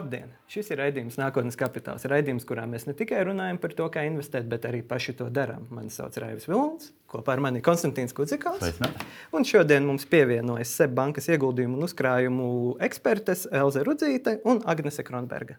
Labdien! Šis ir raidījums Nākotnes kapitāls. Raidījums, kurā mēs ne tikai runājam par to, kā investēt, bet arī paši to darām. Mani sauc Raivis Vilons, kopā ar mani Konstantīns Kudzikovs. Un šodien mums pievienojas SEB bankas ieguldījumu un uzkrājumu ekspertes Elze Rudzīte un Agnese Kronberga.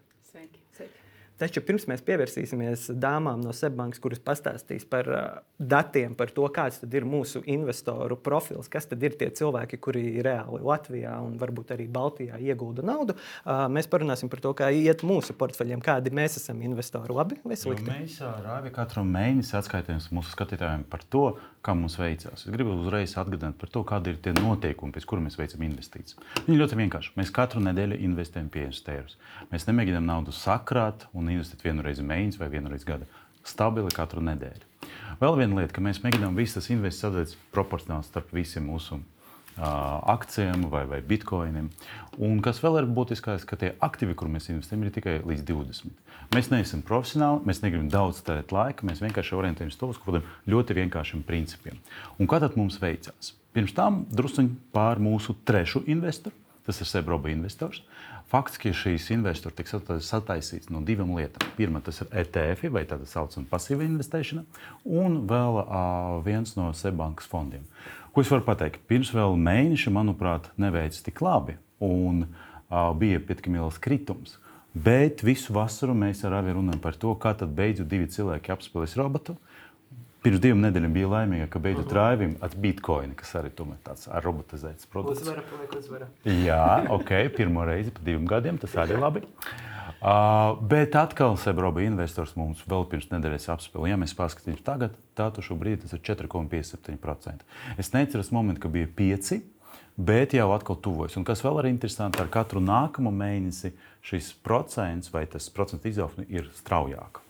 Taču pirms mēs pievērsīsimies dāmām no Seibankas, kuras pastāstīs par uh, datiem, par to, kāds ir mūsu investoru profils, kas ir tie cilvēki, kuri reāli Latvijā un varbūt arī Baltijā iegulda naudu, uh, mēs parunāsim par to, kā iet mūsu portfeļiem, kādi mēs esam investori. Labi vai slikti? Jo mēs Rāvi katru mēnesi atskaitāmies mūsu skatītājiem par to, kā mums veicās. Es gribu uzreiz atgādināt par to, kādi ir tie noteikumi, pēc kuriem mēs veicam investīcijas. Viņi ļoti vienkārši. Mēs katru nedēļu investējam 50 eiro. Mēs nemēģinām naudu sakrāt un investēt vienu reizi mēnesī vai vienu reizi gadā. Stabili katru nedēļu. Vēl viena lieta, ka mēs mēģinām visas investīcijas sadalīt proporcionāli starp visiem mūsu akcijiem vai, vai bitkoiniem. Un kas vēl ir būtiskākais, ka tie aktīvi, kur mēs investējam, ir tikai līdz 20. Mēs neesam profesionāli, mēs negribam daudz tērēt laika, mēs vienkārši orientējamies uz kādiem ļoti vienkāršiem principiem. Un kā tad mums veicās? Pirms tam druskuļi pār mūsu trešu investoru, tas ir Sebroba investors. Fakts, ka šīs investors tiks sataisīts no divām lietām. Pirmā tas ir ETF, vai tā saucamā pasīva investēšana, un vēl uh, viens no Sebankas fondiem. Ko es varu pateikt? Pirms vēl mēneša, manuprāt, neveicis tik labi, un uh, bija pietiekami liels kritums. Bet visu vasaru mēs ar Avi runājam par to, kā tad beidzot divi cilvēki apspēlēs robotu. Uh, Pirms divām nedēļām bija laimīga, ka beidzot rāvim ar bitkoinu, kas arī tāds ar robotizēts produkts. Uzvara, paliek uzvara. Jā, ok, pirmo reizi pēc diviem gadiem, tas arī labi. Uh, bet atkal Sebroba investors mums vēl pirms nedēļas apspēlēja. Ja mēs paskatīsimies tagad, tādu šobrīd tas ir 4,57%. Es neceros momentu, ka bija 5%. Bet jau atkal tuvojas. Un kas vēl ir interesanti, ar katru nākamo mēnesi šis procents vai tas procentu izaugsme ir straujāka.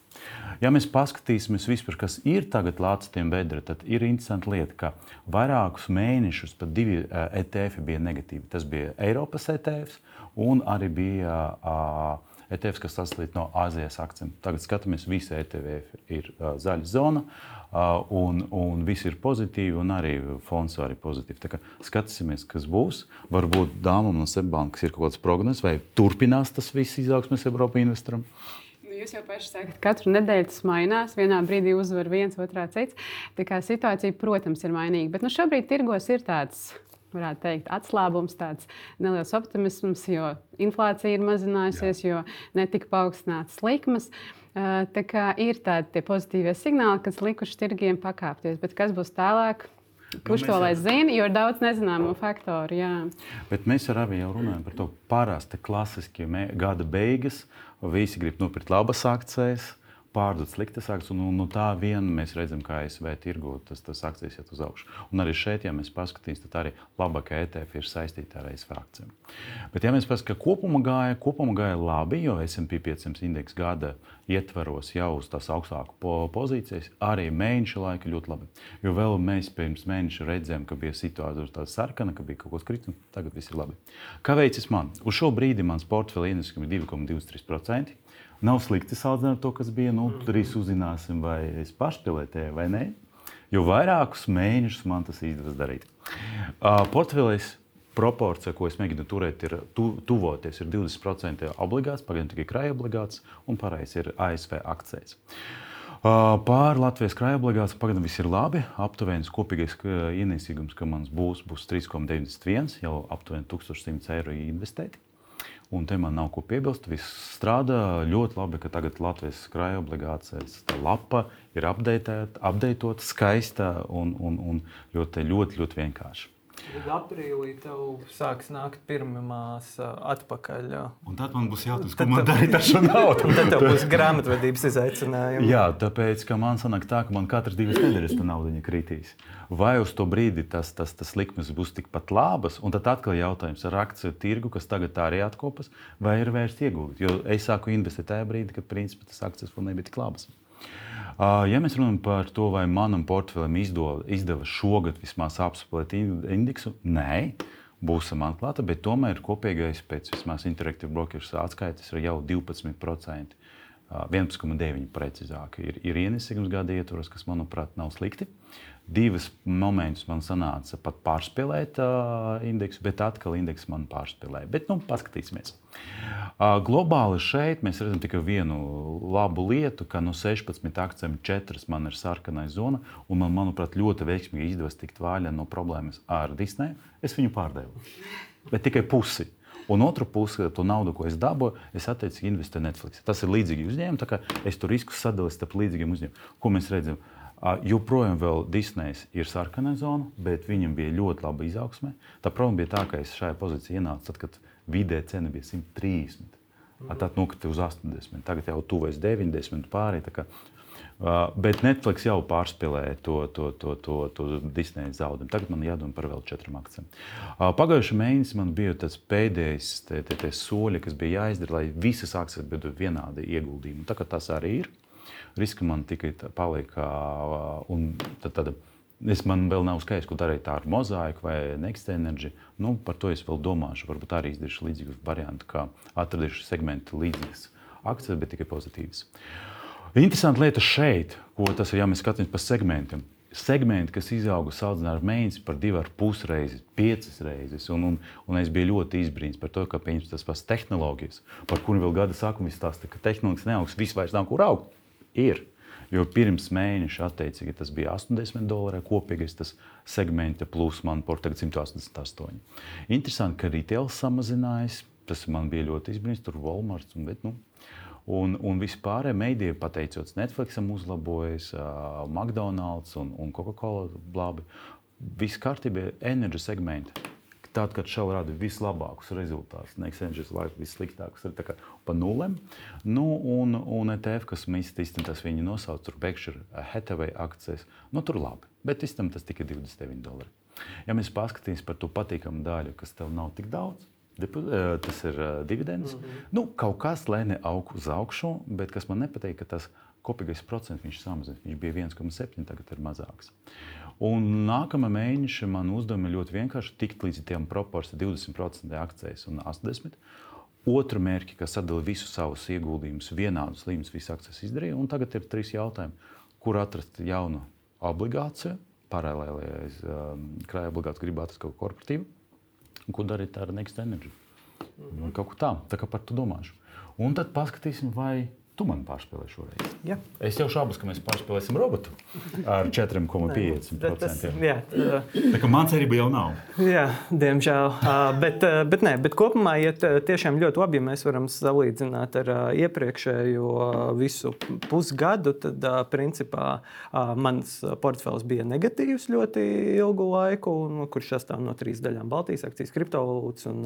Ja mēs paskatīsimies vispār, kas ir tagad Latvijas bedra, tad ir interesanti lieta, ka vairākus mēnešus pat divi ETF bija negatīvi. Tas bija Eiropas ETF un arī bija uh, ETF, kas sastāv no Āzijas akcentiem. Tagad skatāmies, visi ETF ir uh, zaļa zona. Uh, un, un viss ir pozitīvi, un arī fonds arī pozitīvi. Skatīsimies, kas būs. Varbūt dāmām no Seibankas ir kaut kādas prognozes, vai turpinās tas viss izaugsmes Eiropas investoram. Jūs jau paši sakat, ka katru nedēļu tas mainās. Vienā brīdī uzvar viens, otrā cits. Tā kā situācija, protams, ir mainīga. Bet nu, šobrīd tirgos ir tāds varētu teikt, atslābums, tāds neliels optimisms, jo inflācija ir mazinājusies, Jā. jo netika paaugstināts likmes. Tā kā ir tādi pozitīvie signāli, kas likuši tirgiem pakāpties. Bet kas būs tālāk? Kurš nu, to lai zina, jo ir daudz nezināmo faktoru. Jā. Bet mēs ar abi jau runājam par to parasti klasiskie gada beigas. Visi grib nopirkt labas akcijas, pārdot sliktas akcijas, un, un no tā vien mēs redzam, kā ASV tirgo tas, tas akcijas iet uz augšu. Un arī šeit, ja mēs paskatīsimies, tad arī labākā ETF ir saistīta ar ASV akcijiem. Bet, ja mēs paskatāmies, ka kopumā gāja, kopumā gāja labi, jo SP 500 indeks gada ietvaros jau uz tās augstāku po pozīcijas, arī mēneša laika ļoti labi. Jo vēl mēs pirms mēneša redzējām, ka bija situācija tāda sarkana, ka bija kaut kas kritums, tagad viss ir labi. Kā veicis man? Uz šo brīdi mans portfeļa investējums ir 2,23%. Nav slikti salīdzināt ar to, kas bija. Nu, tur arī uzzināsim, vai es pašpilotēju vai nē. Jo vairākus mēnešus man tas izdevies darīt. Uh, Portfelis proporcija, ko es mēģinu turēt, ir tu, tuvoties ir 20% obligāts, pagaidām tikai krājuma obligāts, un pārējais ir ASV akcijas. Pār Latvijas krājuma obligāts pagaidām viss ir labi. Aptuveni kopīgais ienesīgums, ka mans būs, būs 3,91, jau aptuveni 1100 eiro investēti. Un te man nav ko piebilst. Viss strādā ļoti labi, ka tagad Latvijas krājuma obligācijas lapa ir apdeitota, skaista un, un, un ļoti, ļoti, ļoti vienkārša. Tad aprīlī tev sāks nākt pirmās atpakaļ. Un tad man būs jāatcerās, ko man darīt ar šo naudu. tad tev būs grāmatvedības izaicinājumi. Jā, tāpēc, ka man sanāk tā, ka man katras divas nedēļas tā nauda kritīs. Vai uz to brīdi tas, tas, tas likmes būs tikpat labas, un tad atkal jautājums ar akciju tirgu, kas tagad arī atkopas, vai ir vērts ieguldīt. Jo es sāku investēt tajā brīdī, kad principā tas akcijas vēl nebija tik labas. Ja mēs runājam par to, vai manam portfelim izdevās šogad vismaz apspēlēt indeksu, nē, būsim atklāti, bet tomēr kopīgais pēc vismaz interaktīvas brokeru atskaites ir jau 12%. 11,9 precīzāk ir, ir ienesīgums gada ietvaros, kas, manuprāt, nav slikti. Divas momentus man sanāca pat pārspēlēt uh, indeksu, bet atkal indeks man pārspēlēja. Bet, nu, paskatīsimies. Uh, globāli šeit mēs redzam tikai vienu labu lietu, ka no 16 akcijiem 4 man ir sarkanais zona, un man, manuprāt, ļoti veiksmīgi izdevās tikt vaļā no problēmas ar Disneju. Es viņu pārdevu, bet tikai pusi. Un otru pusi, to naudu, ko es dabūju, es attiecīgi investēju Netflix. Tas ir līdzīgi uzņēmumi, tā kā es tur risku sadalu starp līdzīgiem uzņēmumiem. Ko mēs redzam? Joprojām vēl Disneja ir sarkanā zona, bet viņam bija ļoti laba izaugsme. Tā problēma bija tā, ka es šajā pozīcijā ienācu tad, kad vidē cena bija 130. Tad nokrita uz 80. Tagad jau tuvojas 90 pārējai. Uh, bet Netflix jau pārspēlēja to, to, to, to, to Disneja zaudējumu. Tagad man jādomā par vēl četrām akcijām. Uh, Pagājušā mēnesī man bija tas pēdējais te, te, te soļi, kas bija jāizdara, lai visas akcijas būtu vienādi ieguldījumi. Kā tas arī ir. Riska man tikai paliek. Un tad, tad, Es man vēl nav skaidrs, ko darīt ar mozaiku vai Next Energy. Nu, par to es vēl domāšu. Varbūt arī izdarīšu līdzīgu variantu, kā atradīšu segmentu līdzīgas akcijas, bet tikai pozitīvas. Interesanti lieta šeit, ko tas ir, ja mēs skatāmies pa segmentiem. Segmenti, kas izauga salīdzinājumā ar mēnesi par divu ar pus reizes, piecas reizes. Un, un, un es biju ļoti izbrīnīts par to, ka tas pats tehnoloģijas, par kuriem vēl gada sākumā stāstīja, ka tehnoloģijas neaugs, viss vairs nav kur augt. Ir. Jo pirms mēneša attiecīgi tas bija 80 dolāri kopīgais tas segmenta plus man por tagad 188. Interesanti, ka retail samazinājās. Tas man bija ļoti izbrīnīts, tur Walmart. Bet, nu, Un, un vispār mēdīja, pateicoties Netflixam, uzlabojas uh, McDonald's un, un Coca-Cola labi. Viss kārtībā ir enerģijas segmenti. Tad, kad šau rada vislabākos rezultātus, nevis enerģijas laiku vissliktākus, ir pa nulēm. Nu, un, un ETF, kas īstenībā tas viņi nosauc, tur Berkshire Hathaway akcijas, nu tur labi. Bet īstenībā tas tikai 29 dolāri. Ja mēs paskatīsimies par to patīkamu daļu, kas tev nav tik daudz, Eh, tas ir uh, dividends. Mm -hmm. nu, kaut kas, ne aug uz augšu, bet kas man nepatīk, ka tas kopīgais procents viņš samazinās. Viņš bija 1,7, tagad ir mazāks. Un nākamā mēneša man uzdevumi ļoti vienkārši tikt līdz tiem proporcijām 20% akcijas un 80%. Otru mērķi, kas sadala visus savus ieguldījumus vienādus līmeņus, visas akcijas izdarīja. Un tagad ir trīs jautājumi, kur atrast jaunu obligāciju, paralēli um, krājuma obligāciju, gribētu atrast kaut ko korporatīvu Ko darīt ar Next Energy? Mm -hmm. Kaut ko tādu, tā kā par to domāšu. Un tad paskatīsim, vai Tu man pārspēlēji šoreiz. Ja. Es jau šaubos, ka mēs pārspēlēsim robotu ar 4,5%. Jā, tā kā man cerība jau nav. Jā, diemžēl. bet, bet, nē, bet kopumā iet tiešām ļoti labi, ja mēs varam salīdzināt ar iepriekšējo visu pusgadu. Tad, principā, mans portfels bija negatīvs ļoti ilgu laiku, kurš sastāv no trīs daļām - Baltijas akcijas, kriptovalūtas un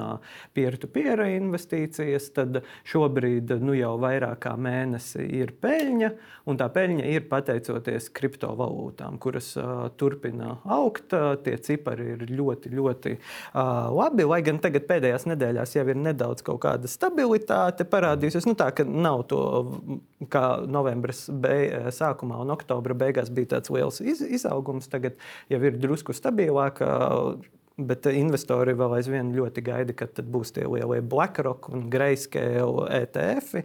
peer-to-peer investīcijas. Tad šobrīd nu, jau vairāk kā mēs mēnesi ir peļņa, un tā peļņa ir pateicoties kriptovalūtām, kuras uh, turpina augt. Uh, tie cipari ir ļoti, ļoti uh, labi. Lai gan tagad pēdējās nedēļās jau ir nedaudz kaut kāda stabilitāte parādījusies. Nu, tā ka nav to, kā novembris beig, sākumā un oktobra beigās bija tāds liels iz, izaugums, tagad jau ir drusku stabilāk. Uh, Bet investori vēl aizvien ļoti gaida, kad būs tie lielie BlackRock un Grayscale ETF,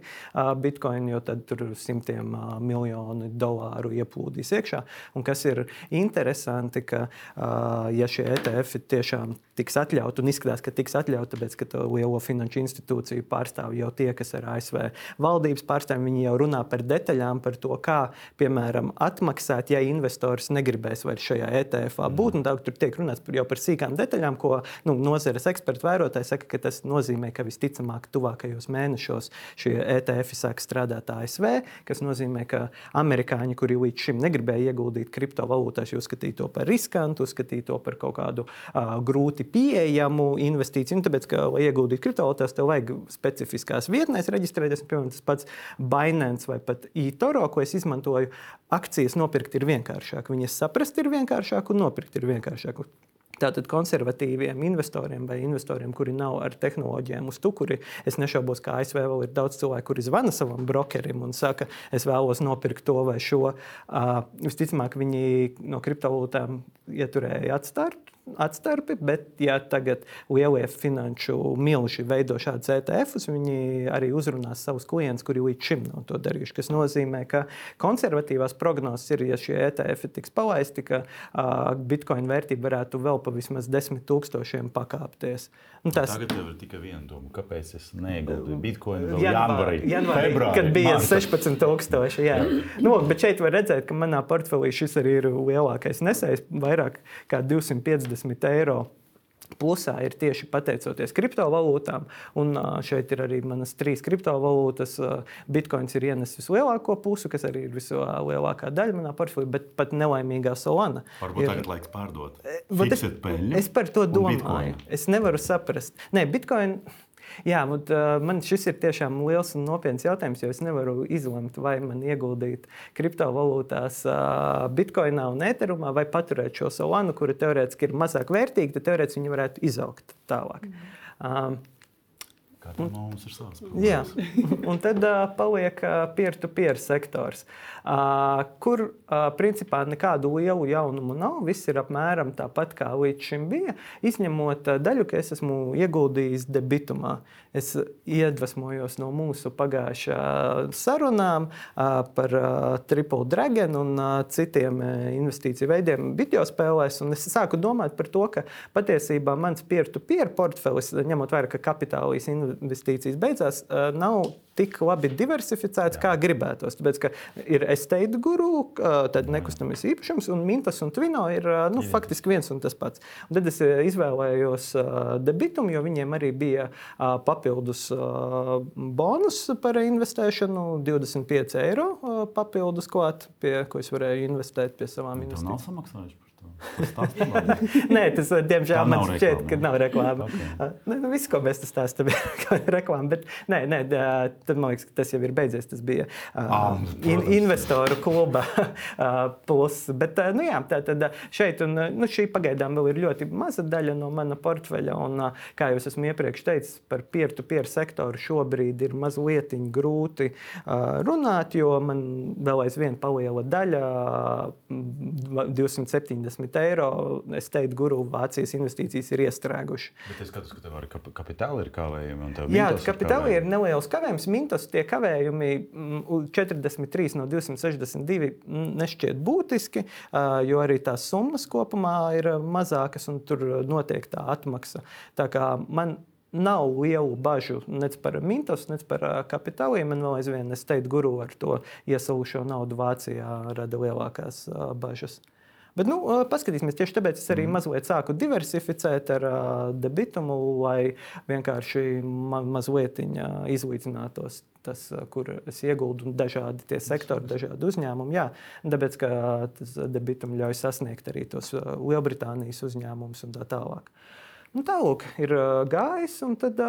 Bitcoin, jo tad tur simtiem miljonu dolāru ieplūdīs iekšā. Un kas ir interesanti, ka ja šie ETF tiešām tiks atļauti un izskatās, ka tiks atļauti, tāpēc ka to lielo finanšu institūciju pārstāv jau tie, kas ir ASV valdības pārstāvji, viņi jau runā par detaļām, par to, kā, piemēram, atmaksāt, ja investors negribēs vairs šajā ETF būt. Mm. Tur tiek runāts par, jau par sīkām detaļām, ko nu, nozares eksperti vērotāji saka, ka tas nozīmē, ka visticamāk tuvākajos mēnešos šie ETF sāk strādāt ASV, kas nozīmē, ka amerikāņi, kuri līdz šim negribēja ieguldīt kriptovalūtās, uzskatīja to par riskantu, uzskatīja to par kaut kādu uh, grūti pieejamu investīciju. Un tāpēc, ka, lai ieguldītu kriptovalūtās, tev vajag specifiskās vietnēs reģistrēties. Piemēram, tas pats Binance vai pat eToro, ko es izmantoju, akcijas nopirkt ir vienkāršāk. Viņas saprast ir vienkāršāk un nopirkt ir vienkāršāk. Tātad konservatīviem investoriem vai investoriem, kuri nav ar tehnoloģijām uz tukuri, es nešaubos, ka ASV vēl ir daudz cilvēku, kuri zvana savam brokerim un saka, es vēlos nopirkt to vai šo. Uh, visticamāk, viņi no kriptovalūtām ieturēja atstartu atstarpi, bet, ja tagad lielie finanšu milži veido šādus ETFus, viņi arī uzrunās savus klientus, kuri līdz šim nav to darījuši. Tas nozīmē, ka konservatīvās prognozes ir, ja šie ETF tiks palaisti, ka uh, bitkoina vērtība varētu vēl pa vismaz desmit tūkstošiem pakāpties. Nu, tas... Tagad jau ir tikai viena doma, kāpēc es neieguldīju bitkoinu vēl janvārī, janvārī februārī, kad bija 16,000. Jā. nu, bet šeit var redzēt, ka manā portfelī šis arī ir lielākais nesējs, vairāk kā 250 eiro Plusā ir tieši pateicoties kriptovalūtām, un šeit ir arī manas trīs kriptovalūtas. Bitcoins ir ienesis lielāko pusi, kas arī ir vislielākā daļa manā portfelī, bet pat nelaimīgā Solana. Varbūt ir... tagad laiks pārdot. Es, es par to domāju. Es nevaru saprast. Nē, Bitcoin. Jā, un, uh, man šis ir tiešām liels un nopietns jautājums, jo es nevaru izlemt, vai man ieguldīt kriptovalūtās, uh, bitkoinā un eterumā, vai paturēt šo solānu, kura teorētiski ir mazāk vērtīga, tad teorētiski viņa varētu izaugt tālāk. Mm. Uh, Katram no mums ir savs. Jā, un tad uh, paliek peer-to-peer -peer sektors, uh, kur uh, principā nekādu lielu jaunumu nav. Viss ir apmēram tāpat, kā līdz šim bija, izņemot uh, daļu, ka es esmu ieguldījis debitumā. Es iedvesmojos no mūsu pagājušā sarunām uh, par uh, Triple Dragon un uh, citiem uh, investīciju veidiem video spēlēs. Es sāku domāt par to, ka patiesībā mans peer-to-peer -peer portfelis, ņemot vērā, ka kapitālīs investīcijas investīcijas beidzās, nav tik labi diversificēts, Jā. kā gribētos. Tāpēc, ir estate guru, tad nekustamais īpašums, un Mintas un Twino ir nu, faktiski viens un tas pats. Un tad es izvēlējos debitumu, jo viņiem arī bija papildus bonus par investēšanu, 25 eiro papildus klāt, pie, ko es varēju investēt pie savām investīcijām. Tas nav samaksājuši. Nē, tas diemžēl man šķiet, ka nav reklāma. Okay. Nu, nu, viss, ko mēs stāstām, ir reklāma. Bet nē, nē, tad man liekas, ka tas jau ir beidzies. Tas bija uh, in, investoru kluba uh, plus. Bet, uh, nu, jā, tā, tad, šeit un, nu, šī pagaidām vēl ir ļoti maza daļa no mana portfeļa. Un, uh, kā jau esmu iepriekš teicis, par peer-to-peer sektoru šobrīd ir mazliet grūti uh, runāt, jo man vēl aizvien paliela daļa, uh, 270 10 eiro. Es teiktu, guru Vācijas investīcijas ir iestrēguši. Bet es skatos, ka tev arī kap kapitāli ir kavējumi. Jā, kapitāli ir, ir neliels kavējums. Mintos tie kavējumi 43 no 262 nešķiet būtiski, jo arī tās summas kopumā ir mazākas un tur notiek tā atmaksa. Tā kā man nav lielu bažu nec par mintos, nec par kapitāliem. Man vēl aizvien, es teiktu, guru ar to iesalušo naudu Vācijā rada lielākās bažas. Bet, nu, paskatīsimies, tieši tāpēc es arī mm. mazliet sāku diversificēt ar uh, debitumu, lai vienkārši ma mazliet izlīdzinātos tas, kur es ieguldu dažādi tie sektori, dažādi uzņēmumi. Jā, tāpēc, ka tas debitums ļauj sasniegt arī tos Lielbritānijas uzņēmumus un tā tālāk. Nu, tālāk ir gājis, un tad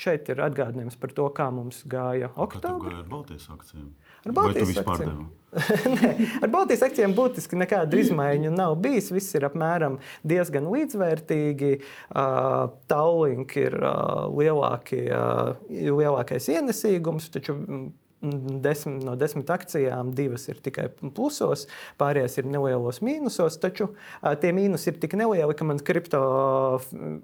šeit ir atgādinājums par to, kā mums gāja oktobrī. Kā gāja ar Baltijas akcijiem? Ar Baltijas akcijiem. Nē, ar Baltijas akcijiem būtiski nekāda izmaiņa nav bijis. Viss ir apmēram diezgan līdzvērtīgi. Uh, Taulink ir uh, lielākie, uh, lielākais ienesīgums, taču desmit, no desmit akcijām divas ir tikai plusos, pārējās ir nelielos mīnusos. Taču tie mīnusi ir tik nelieli, ka mans kripto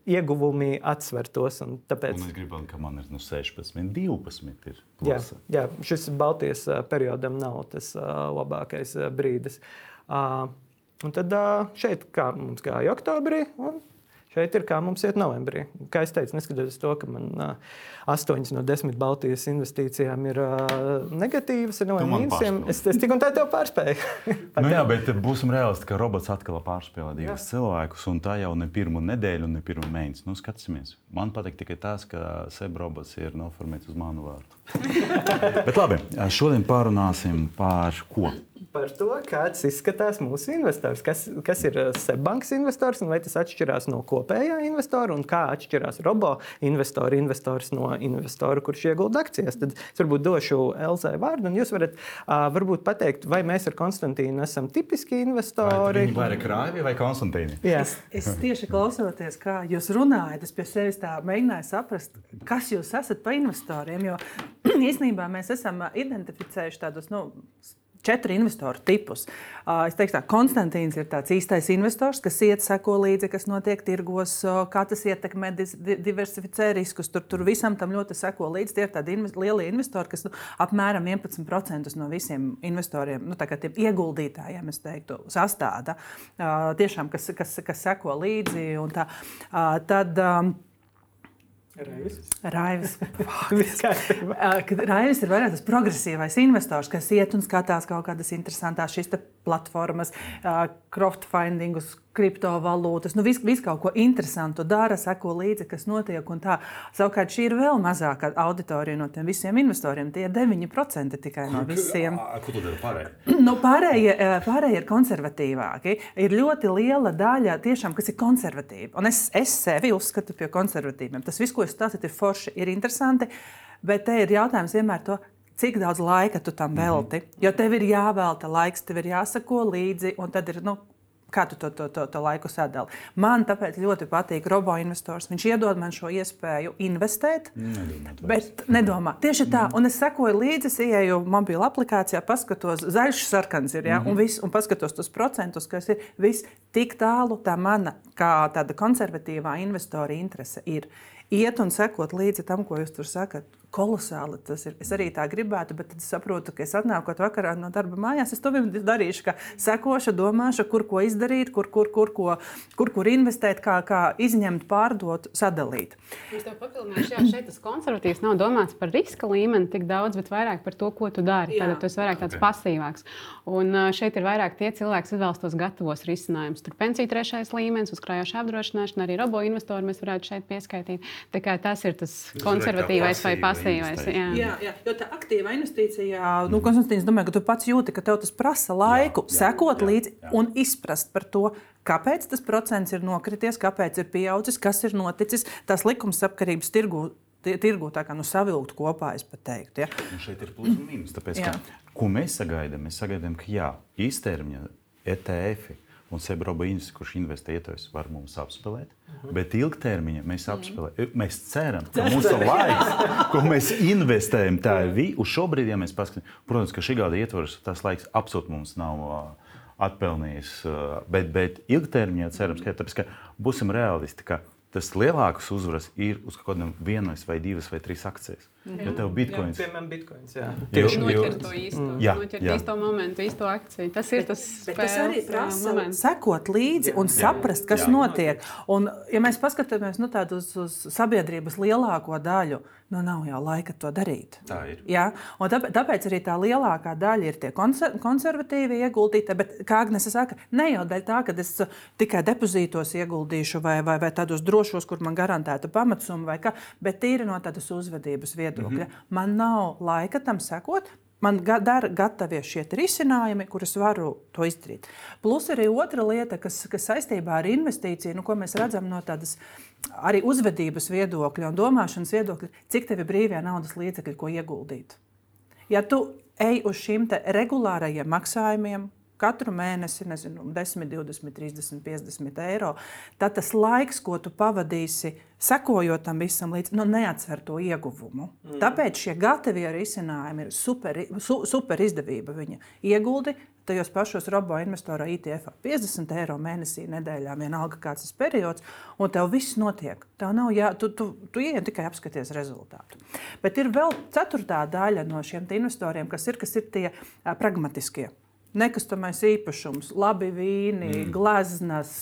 ieguvumi atsvertos. Tāpēc mēs gribam, ka man ir nu, 16, 12. Ir jā, jā, šis Baltijas periodam nav tas labākais brīdis. Un tad šeit, kā mums gāja oktobrī, un Šeit ir kā mums iet novembrī. Kā jau teicu, neskatoties to, ka man astoņas no desmit Baltijas investīcijām ir uh, negatīvas, ir no mīnusiem, es, es tik un tā tev pārspēju. nu, jā, bet būsim realisti, ka robots atkal pārspēlē divus cilvēkus, un tā jau ne pirmo nedēļu, ne pirmo mēnesi. Nu, skatīsimies. Man patīk tikai tas, ka seb robots ir noformēts uz manu vārdu. bet labi, šodien pārunāsim par ko par to, kāds izskatās mūsu investors. Kas, kas ir eh, Seibankas investors un vai tas atšķirās no kopējā investora un kā atšķirās robo investora investors no investora, kurš iegulda akcijas. Tad es varbūt došu Elzai vārdu, un jūs varat uh, varbūt pateikt, vai mēs ar Konstantīnu esam tipiski investori. Vai ir krāvi vai Konstantīni? Jā. Es, es tieši klausoties, kā jūs runājat, es pie sevis tā mēģināju saprast, kas jūs esat pa investoriem. Jo īstenībā mēs esam identificējuši tādus nu, četru investoru tipus. Es teiktu, ka Konstantīns ir tāds īstais investors, kas iet, seko līdzi, kas notiek tirgos, kā tas ietekmē, diversificē riskus. Tur, tur visam tam ļoti seko līdzi. Tie ir tādi inv lielie investori, kas nu, apmēram 11% no visiem investoriem, nu, ieguldītājiem, teiktu, sastāda. Tiešām, kas, kas, kas seko līdzi. Tā, tad, Raivis. Raivis. Raivis ir vairāk tas progresīvais investors, kas iet un skatās kaut kādas interesantas šīs platformas, crowdfundingus, kriptovalūtas, nu, visu vis kaut ko interesantu dara, seko līdzi, kas notiek. Savukārt šī ir vēl mazāka auditorija no tiem visiem investoriem. Tie ir 9% tikai no visiem. Ko tu dari pārējie? Nu, pārējie, pārējie ir konservatīvāki. Ir ļoti liela daļa, tiešām, kas ir konservatīva. Un es, es sevi uzskatu par konservatīviem. Tas viss, ko es stāstu, ir forši, ir interesanti. Bet te ir jautājums vienmēr to, cik daudz laika tu tam velti. Mm -hmm. Jo tev ir jāvelta laiks, tev ir jāsako līdzi, un tad ir. Nu, Kā tu to, to, to, to laiku sadali? Man tāpēc ļoti patīk robo-investors. Viņš iedod man šo iespēju investēt, Nedomāt bet nedomā. Tieši tā, un es sekoju līdzi, es ieeju mobilā aplikācijā, paskatos, zaļš, sarkans ir, ja, un, vis, un paskatos tos procentus, kas ir viss tik tālu. Tā mana, kā tāda konservatīvā investora interese ir iet un sekot līdzi tam, ko jūs tur sakat kolosāli tas ir. Es arī tā gribētu, bet tad saprotu, ka es atnākot vakarā no darba mājās, es to darīšu, ka sekošu, domāšu, kur ko izdarīt, kur, kur, kur, ko, kur, kur investēt, kā, kā izņemt, pārdot, sadalīt. Es tev papildināšu, jā, šeit tas konservatīvs nav domāts par riska līmeni tik daudz, bet vairāk par to, ko tu dari. Tad tu esi vairāk tāds okay. pasīvāks. Un šeit ir vairāk tie cilvēki, kas izvēlas tos gatavos risinājumus. Tur pensiju trešais līmenis, uzkrājoša apdrošināšana, arī robo investori mēs varētu šeit pieskaitīt. Tā kā tas ir tas konservatīvais vai pasīvs pasīvais. Jā. Jā, jā, jo tā aktīva investīcija, nu, Konstantīns, domāju, ka tu pats jūti, ka tev tas prasa laiku, jā, jā, sekot jā, līdzi jā. un izprast par to. Kāpēc tas procents ir nokrities, kāpēc ir pieaudzis, kas ir noticis? Tās likumsakarības tirgū tirgu tā kā nu, savilkt kopā, es pat teiktu. Ja? Nu, šeit ir plus un mīnus. Tāpēc, ka, ko mēs sagaidām? Mēs sagaidām, ka jā, īstermiņa ETF un Sebroba Institūts, kurš investē ietvaros, var mums apspēlēt. Mhm. -huh. Bet ilgtermiņā mēs apspēlējam. Mēs ceram, ka mūsu laiks, ko mēs investējam, tā ir vi. Uz šo brīdi, ja mēs paskatāmies, protams, ka šī gada ietvaros tas laiks absolūti mums nav. Atpelnījis, bet, bet ilgtermiņā cerams, ka, tāpēc, ka būsim realisti, ka tas lielākas uzvaras ir uz kaut kādām vienas vai divas vai trīs akcijas. Mm -hmm. Ja tev bitkoins ir piemēram bitkoins, jā. Tieši noķert to īsto, mm. jā, noķert jā. īsto momentu, īsto akciju. Tas ir tas, bet, bet tas arī prasa sekot līdzi un jā, saprast, kas jā. notiek. Un, ja mēs paskatāmies nu, uz, uz sabiedrības lielāko daļu, nu nav jau laika to darīt. Tā ir. Ja? Un tāpēc, tāpēc arī tā lielākā daļa ir tie konser konservatīvi ieguldīti. Bet, kā Agnese saka, ne jau dēļ tā, ka es tikai depozītos ieguldīšu vai, vai, vai tādos drošos, kur man garantēta pamatsumma, bet tīri no tādas uzvedības vietas viedokļa. Mm -hmm. Man nav laika tam sekot. Man dara gatavie šie risinājumi, kurus varu to izdarīt. Plus arī otra lieta, kas, kas saistībā ar investīciju, nu, ko mēs redzam no tādas arī uzvedības viedokļa un domāšanas viedokļa, cik tev ir brīvie naudas līdzekļi, ko ieguldīt. Ja tu ej uz šīm regulārajiem maksājumiem, katru mēnesi, nezinu, 10, 20, 30, 50 eiro, tad tas laiks, ko tu pavadīsi sekojot tam visam līdzi, nu, neatsver to ieguvumu. Mm. Tāpēc šie gatavie risinājumi ir super, su, super izdevība. Viņa ieguldi tajos pašos robo investoru ITF 50 eiro mēnesī, nedēļā, vienalga kāds tas periods, un tev viss notiek. Tev nav jā, tu, tu, tu ieej tikai apskaties rezultātu. Bet ir vēl ceturtā daļa no šiem investoriem, kas ir, kas ir tie pragmatiskie nekustamais īpašums, labi vīni, mm. gleznas,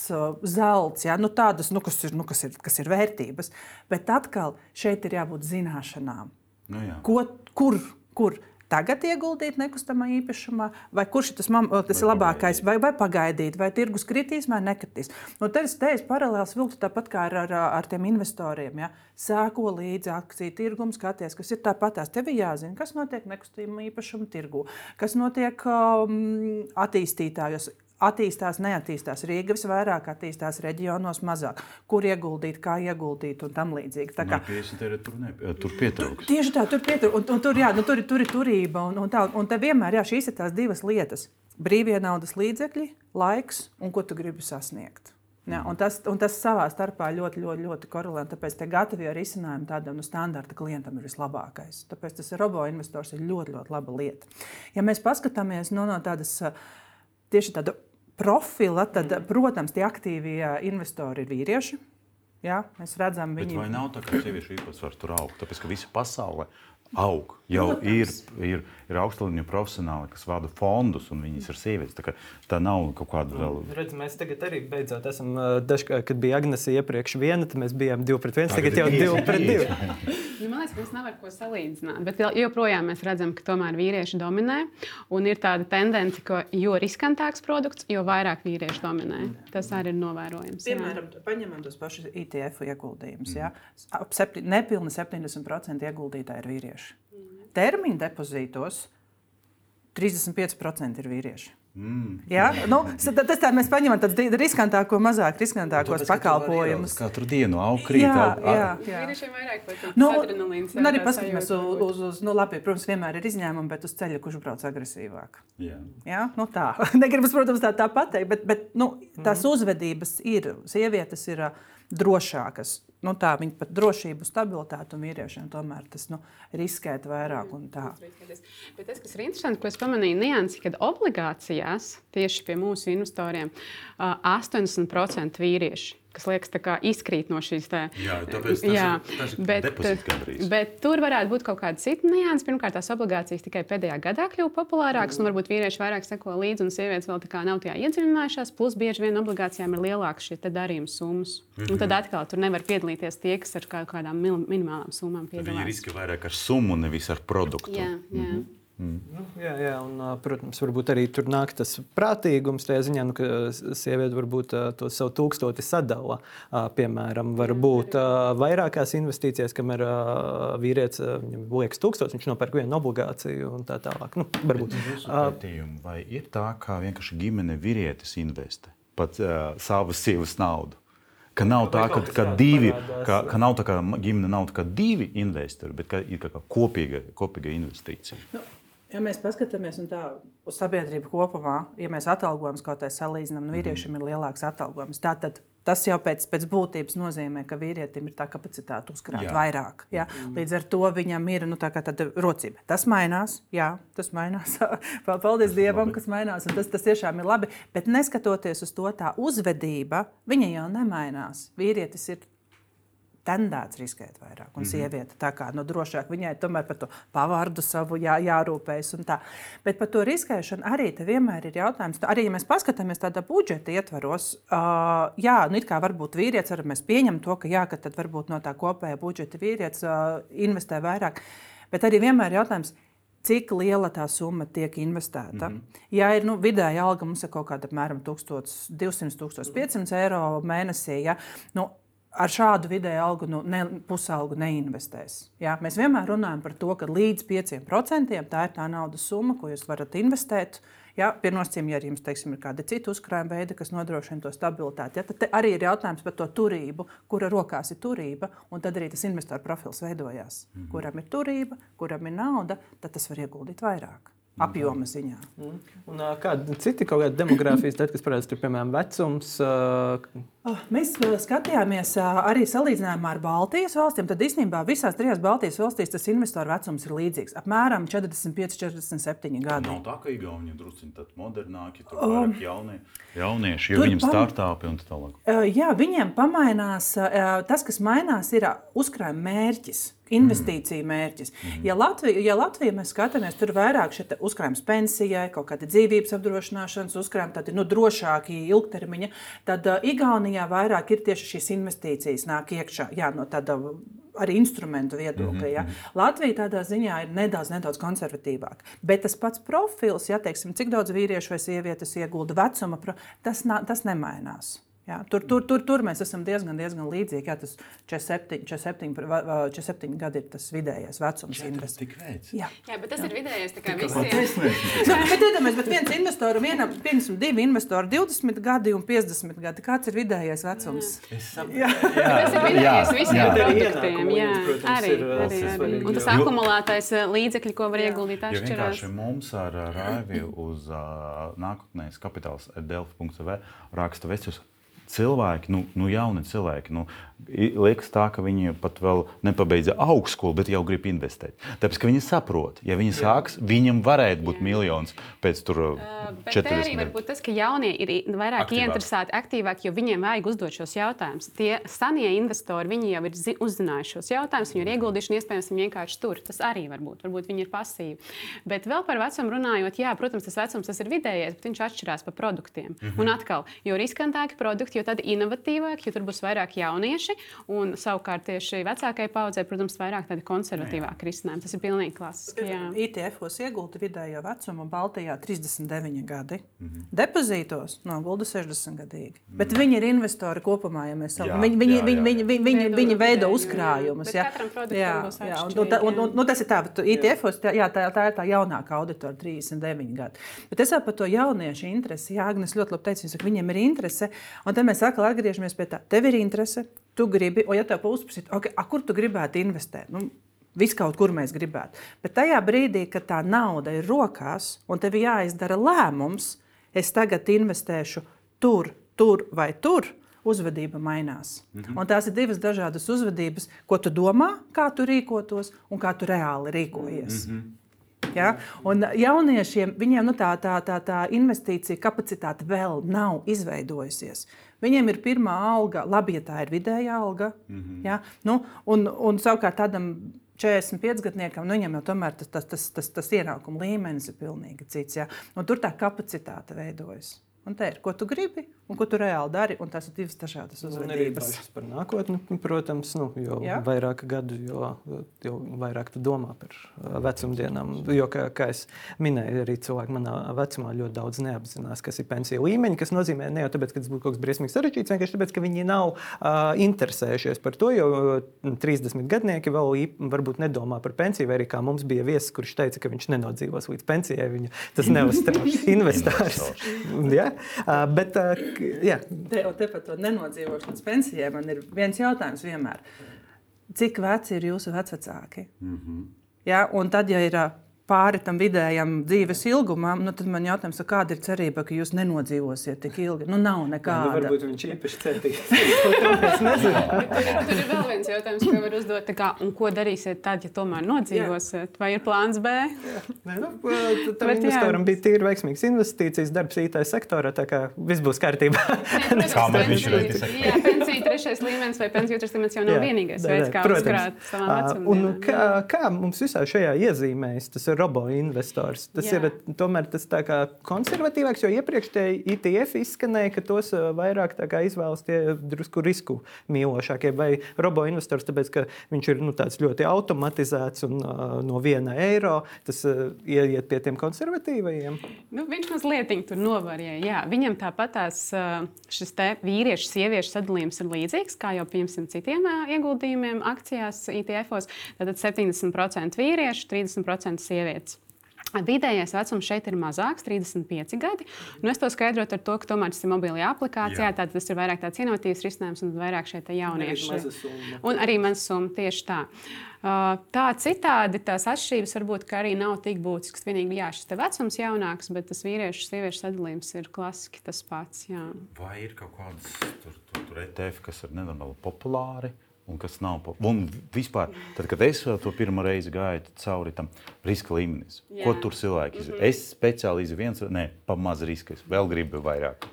zelts, jā, nu tādas, nu, kas, ir, nu, kas, ir, kas ir vērtības. Bet atkal šeit ir jābūt zināšanām. Nu, jā. Ko, kur, kur? Tagad ieguldīt nekustamā īpašumā, vai kurš tas, man, tas vai ir labākais, vai, vai pagaidīt, vai tirgus kritīs vai nekritīs. Nu, te es, te es paralēli vilku tāpat kā ar, ar, ar tiem investoriem. Ja? Sēko līdzi akciju tirgumu, skaties, kas ir tāpatās. Tev ir jāzina, kas notiek nekustamā īpašuma tirgu, kas notiek um, attīstītājos attīstās, neattīstās. Rīga visvairāk attīstās reģionos, mazāk. Kur ieguldīt, kā ieguldīt un tam līdzīgi. Tā kā tur, ne, tur pietrūks. Tieši tā, tur pietrūks. Un, un, tur, jā, nu, tur, tur ir turība. Un, un, tā, un te vienmēr jā, šīs ir tās divas lietas. Brīvie naudas līdzekļi, laiks un ko tu gribi sasniegt. Ja, un tas, un tas savā starpā ļoti, ļoti, ļoti korelē. Tāpēc tie gatavie risinājumi tādam nu, standarta klientam ir vislabākais. Tāpēc tas robo investors ir ļoti, ļoti laba lieta. Ja mēs paskatāmies no, no tādas tieši tāda profila, tad, protams, tie aktīvie investori ir vīrieši. Jā, mēs redzam, viņi... Bet vai nav tā, ka sieviešu īpatsvars tur aug? Tāpēc, ka visa pasaule aug. Jau Protams. ir, ir, ir augstlīmeņa profesionāli, kas vada fondus, un viņas ir sievietes. Tā, tā nav kaut kāda vēl. Redz, mēs tagad arī beidzot esam, dažkārt, kad bija Agnese iepriekš viena, tad mēs bijām divi pret viens, tagad, tagad jau divi pret divi. nu, man liekas, ka mums nav ar ko salīdzināt, bet joprojām mēs redzam, ka tomēr vīrieši dominē, un ir tāda tendence, ka jo riskantāks produkts, jo vairāk vīrieši dominē. Tas arī ir novērojams. Piemēram, paņemam tos pašus ITF ieguldījumus. Mm. Ja? Ap septi, nepilni 70% ieguldītāji ir vīrieši termiņa depozītos 35% ir vīrieši. Mm. Ja? Nu, tas tā mēs paņemam tādu riskantāko, mazāk riskantākos pakalpojumus. Katru dienu augrīt. Jā, jā, jā. Vīriešiem vairāk patīk nu. Nu, arī paskatāmies uz, uz, uz, nu labi, protams, vienmēr ir izņēmumi, bet uz ceļa, kurš brauc agresīvāk. Jā. Jā? Nu, tā. Negribas, protams, tā, tā pateikt, bet, bet nu, tās mm. uzvedības ir, sievietes ir drošākas nu, tā viņa pat drošību, stabilitāti un vīriešiem tomēr tas nu, riskēt vairāk. Bet tas, kas ir interesanti, ko es pamanīju, niansi, kad obligācijās tieši pie mūsu investoriem 80% vīrieši kas liekas izkrīt no šīs tā, jā, tāpēc, tas jā, tas ir bet, bet tur varētu būt kaut kāda cita nianses. Pirmkārt, tās obligācijas tikai pēdējā gadā kļuva populārākas, mm. un varbūt vīrieši vairāk seko līdzi, un sievietes vēl nav tajā iedziļinājušās. Plus, bieži vien obligācijām ir lielākas šie darījuma summas. Mm -hmm. Un tad mhm. atkal tur nevar piedalīties tie, kas ar kādām minimālām summām piedalās. Viņi riskē vairāk ar summu, nevis ar produktu. Jā, jā. Mm -hmm. Mm. Nu, jā, jā, un, protams, varbūt arī tur nāk tas prātīgums tajā ziņā, nu, ka sieviete varbūt to savu tūkstoti sadala. Piemēram, var būt vairākās investīcijās, kamēr vīrietis liekas tūkstots, viņš nopērk vienu obligāciju un tā tālāk. Nu, varbūt. Vai ir tā, ka vienkārši ģimene vīrietis investē pat uh, savas sievas naudu? Ka nav tā, ka, ka, divi, ka, ka nav tā, ka ģimene nav tā, ka divi investori, bet ka ir kā kopīga, kopīga investīcija. Nu, Ja mēs paskatāmies tā, uz sabiedrību kopumā, ja mēs atalgojums kaut kādā salīdzinām, nu, vīriešiem ir lielāks atalgojums. Tātad tas jau pēc, pēc būtības nozīmē, ka vīrietim ir tā kapacitāte uzkrāt jā. vairāk. Jā. Mm. Līdz ar to viņam ir nu, tāda rocība. Tas mainās, jā, tas mainās. Paldies Dievam, kas mainās. Tas, tas tiešām ir labi. Bet neskatoties uz to, tā uzvedība, viņa jau nemainās. Vīrietis ir tendēts riskēt vairāk. Un mm -hmm. sieviete tā kā nu, drošāk viņai tomēr par to pavārdu savu jā, jārūpējas. Bet par to riskēšanu arī vienmēr ir jautājums. Arī, ja mēs paskatāmies tādā budžeta ietvaros, uh, jā, nu, it kā varbūt vīrietis, arī mēs pieņemam to, ka jā, ka tad varbūt no tā kopējā budžeta vīrietis uh, investē vairāk. Bet arī vienmēr ir jautājums, cik liela tā summa tiek investēta. Mm -hmm. Ja ir nu, vidēja alga, mums ir kaut kāda apmēram 1200, 1500 eiro mēnesī, ja, nu, ar šādu vidēju algu, nu, ne, pusalgu neinvestēs. Jā? Mēs vienmēr runājam par to, ka līdz 5% tā ir tā naudas summa, ko jūs varat investēt. Jā, Pirmnosacījumā, ja jums teiksim, ir kādi citi uzkrājuma veidi, kas nodrošina to stabilitāti, ja, tad arī ir jautājums par to turību, kura rokās ir turība, un tad arī tas investoru profils veidojās. Mm -hmm. Kuram ir turība, kuram ir nauda, tad tas var ieguldīt vairāk apjoma ziņā. Mm. Un, kādi citi kaut kādi demogrāfijas dati, kas parādās, tur, piemēram, vecums? Uh... Mēs skatījāmies arī salīdzinājumā ar Baltijas valstīm. Tad īstenībā visās trijās Baltijas valstīs tas investoru vecums ir līdzīgs. Apmēram 45, 47 gadi. Nav tā, ka Igauni druskuļi tādi modernāki, tur ir um, jaunie, jaunieši, jo viņiem startupi un tā tālāk. Jā, viņiem pamainās. Tas, kas mainās, ir uzkrājuma mērķis investīciju mērķis. Mm. Ja, Latvija, ja Latvija mēs skatāmies, tur vairāk šie uzkrājums pensijai, kaut kāda dzīvības apdrošināšanas uzkrājumi, tādi nu, drošāki ilgtermiņa, tad uh, Igaunijā vairāk ir tieši šīs investīcijas nāk iekšā jā, no tāda arī instrumentu viedokļa. Ja. Mhm, mhm. Latvija tādā ziņā ir nedaudz, nedaudz konservatīvāka. Bet tas pats profils, ja teiksim, cik daudz vīriešu vai sievietes iegulda vecuma, tas, tas nemainās. Jā, tur, tur, tur, tur mēs esam diezgan, diezgan līdzīgi. Jā, tas 47, 47, 47 gadi ir tas vidējais vecums. Ir veids. Jā. jā, bet tas jā. ir vidējais. Tā kā visiem. nu, bet iedomājieties, bet viens investors, vienam, piemēram, divi investori, 20 gadi un 50 gadi. Kāds ir vidējais vecums? Jā, jā. jā. tas ir vidējais visiem jā. produktiem. Jā, arī, arī, arī. Un tas akumulētais līdzekļi, ko var ieguldīt atšķirās. Mums ar Raivi uz uh, nākotnēs kapitāls delf.v raksta Vecus cilvēki, nu, nu jauni cilvēki, nu, liekas tā, ka viņi pat vēl nepabeidza augstskolu, bet jau grib investēt. Tāpēc, ka viņi saprot, ja viņi sāks, viņam varētu būt Jā. miljons pēc tur uh, 40 gadiem. Arī varbūt tas, ka jaunie ir vairāk Aktīvāk. ieinteresēti, aktīvāk, jo viņiem vajag uzdot šos jautājumus. Tie senie investori, viņi jau ir uzzinājuši šos jautājumus, viņi ir ieguldījuši, un iespējams, viņi vienkārši tur. Tas arī var būt, varbūt viņi ir pasīvi. Bet vēl par vecumu runājot, jā, protams, tas vecums tas ir vidējais, bet viņš atšķirās pa produktiem. Mm -hmm. Un atkal, jo riskantāki produkti, jo tad inovatīvāki, jo tur būs vairāk jaunieši. Un savukārt tieši vecākajai paudzei, protams, vairāk tādi konservatīvāki risinājumi. Tas ir pilnīgi klasiski. ITF-os iegulta vidējo vecumu Baltijā 39 gadi. Mm -hmm. Depozītos nogulda 60 gadīgi. Mm -hmm. Bet viņi ir investori kopumā, ja mēs sakām. Viņi, viņi, jā, jā, jā. viņi, viņi, viņi, viņi veido uzkrājumus. Jā, jā, jā. Un, un, un, un, un tas ir tā, ITF-os tā, jā, tā, tā ir tā jaunākā auditora 39 gadi. Bet es jau par to jauniešu interesi, Jā, Agnes ļoti labi teica, viņiem ir interese. Un tad mēs atkal atgriežamies pie tā, tev ir interese, tu gribi, o ja tev uzprasīt, okay, a, kur tu gribētu investēt? Nu, Viss kaut kur mēs gribētu. Bet tajā brīdī, kad tā nauda ir rokās un tev jāizdara lēmums, es tagad investēšu tur, tur vai tur, uzvedība mainās. Mm -hmm. Un tās ir divas dažādas uzvedības, ko tu domā, kā tu rīkotos un kā tu reāli rīkojies. Mm -hmm. Ja? Un jauniešiem viņiem nu, tā, tā, tā, tā investīcija kapacitāte vēl nav izveidojusies. Viņiem ir pirmā alga, labi, ja tā ir vidējā alga. Mm -hmm. ja? nu, un, un savukārt tādam 45 gadniekam, nu, viņam jau tomēr tas, tas, tas, tas, tas ienākuma līmenis ir pilnīgi cits. Ja? Un tur tā kapacitāte veidojas. Un te ir, ko tu gribi un ko tu reāli dari. Tas ir divas dažādas uzvedības. Nu, par nākotni, protams, nu, jo Jā. vairāk gadu, jo, jo vairāk tu domā par uh, vecumdienām. Jo, kā, kā es minēju, arī cilvēki manā vecumā ļoti daudz neapzinās, kas ir pensiju līmeņi. Tas nozīmē ne jau tāpēc, ka tas būtu kaut kas briesmīgi sarežģīts, vienkārši tāpēc, ka viņi nav uh, interesējušies par to. Jo 30 gadnieki vēl varbūt nedomā par pensiju, vai arī kā mums bija viesis, kurš teica, ka viņš nenodzīvos līdz pensijai. Viņu tas neuztrauc investors. ja? Uh, bet, uh, jā. Te, te par to nenodzīvošanas pensijai man ir viens jautājums vienmēr. Cik veci ir jūsu vecāki? Mm -hmm. ja? Un tad, ja ir pāri tam vidējam dzīves ilgumam, nu, tad man jautājums, kāda ir cerība, ka jūs nenodzīvosiet tik ilgi? Nu, nav nekāda. Jā, nu, varbūt viņš īpaši cerīgs. tur ir vēl viens jautājums, ko var uzdot. Kā, ko darīsiet tad, ja tomēr nodzīvosiet? Jā. Vai ir plāns B? Nē, nu, tam investoram bija tīri veiksmīgs investīcijas darbs IT sektorā, tā kā viss būs kārtībā. kā viņš ir? Jā, pensija trešais līmenis vai pensija otrais līmenis jau nav jā, vienīgais veids, kā uzkrāt savam vecumam. Un kā, kā mums visā šajā iezīmēs tas ir robo-investors. Tas Jā. ir tomēr tas konservatīvāks, jo iepriekš tie ITF izskanēja, ka tos uh, vairāk izvēlas tie drusku risku mīlošākie vai robo-investors, tāpēc ka viņš ir nu, ļoti automatizēts un uh, no viena eiro tas uh, iet pie tiem konservatīvajiem. Nu, viņš mazliet tur novarīja. Jā. Viņam tāpat tās, uh, šis vīriešu, sieviešu sadalījums ir līdzīgs kā jau piemēram citiem ieguldījumiem akcijās, ITF-os. Tātad 70% vīriešu, 30% sieviešu sievietes. Vidējais vecums šeit ir mazāks, 35 gadi. Nu, es to skaidrotu ar to, ka tomēr tas ir mobilajā aplikācijā. Tātad tas ir vairāk tāds inovatīvs risinājums un vairāk šeit jaunieši. Un arī mazs summa tieši tā. Uh, tā citādi tās atšķirības varbūt arī nav tik būtiskas. Vienīgi, jā, šis vecums ir jaunāks, bet tas vīriešu un sieviešu sadalījums ir klasiski tas pats. Jā. Vai ir kaut kādas tur, tur, tur ETF, kas ir nedaudz populāri? Un kas nav. Un vispār, tad, kad es to pirmo reizi gāju cauri tam riska līmenim, ko tur cilvēki izdarīja. Mm -hmm. Es speciāli izvēlējos viens, ne, pa maz riska, es vēl gribu vairāk.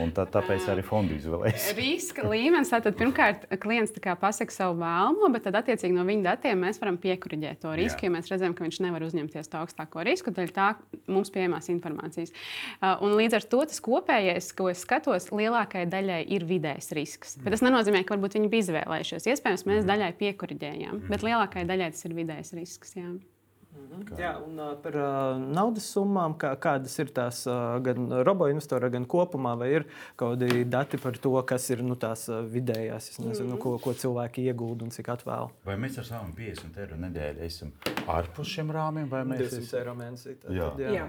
Un tā, tāpēc arī fondu izvēlējos. Riska līmenis. Tātad, pirmkārt, klients pasaka savu vēlamo, bet tad, attiecīgi, no viņa datiem mēs varam piekuriģēt to risku. Ja mēs redzam, ka viņš nevar uzņemties to augstāko risku, tad tā mums pieejamās informācijas. Uh, un līdz ar to tas kopējais, ko es skatos, lielākajai daļai ir vidējs risks. Bet tas nenozīmē, ka varbūt viņi bija izvēlējušies. Iespējams, mēs mhm. daļai piekuriģējām, bet lielākajai daļai tas ir vidējs risks. Jā. Kā? Jā, un par uh, naudas summām, kā, kādas ir tās uh, gan robo-investorā, gan kopumā, vai ir kaut kādi dati par to, kas ir nu, tās uh, vidējās, nezinu, mm. ko, ko cilvēki iegūda un cik atvēl. Vai mēs ar savām 50 eiro nedēļu esam ārpus šiem rāmjiem, vai mēs esam 200 eiro mēnesī? Tad, jā. jā. jā.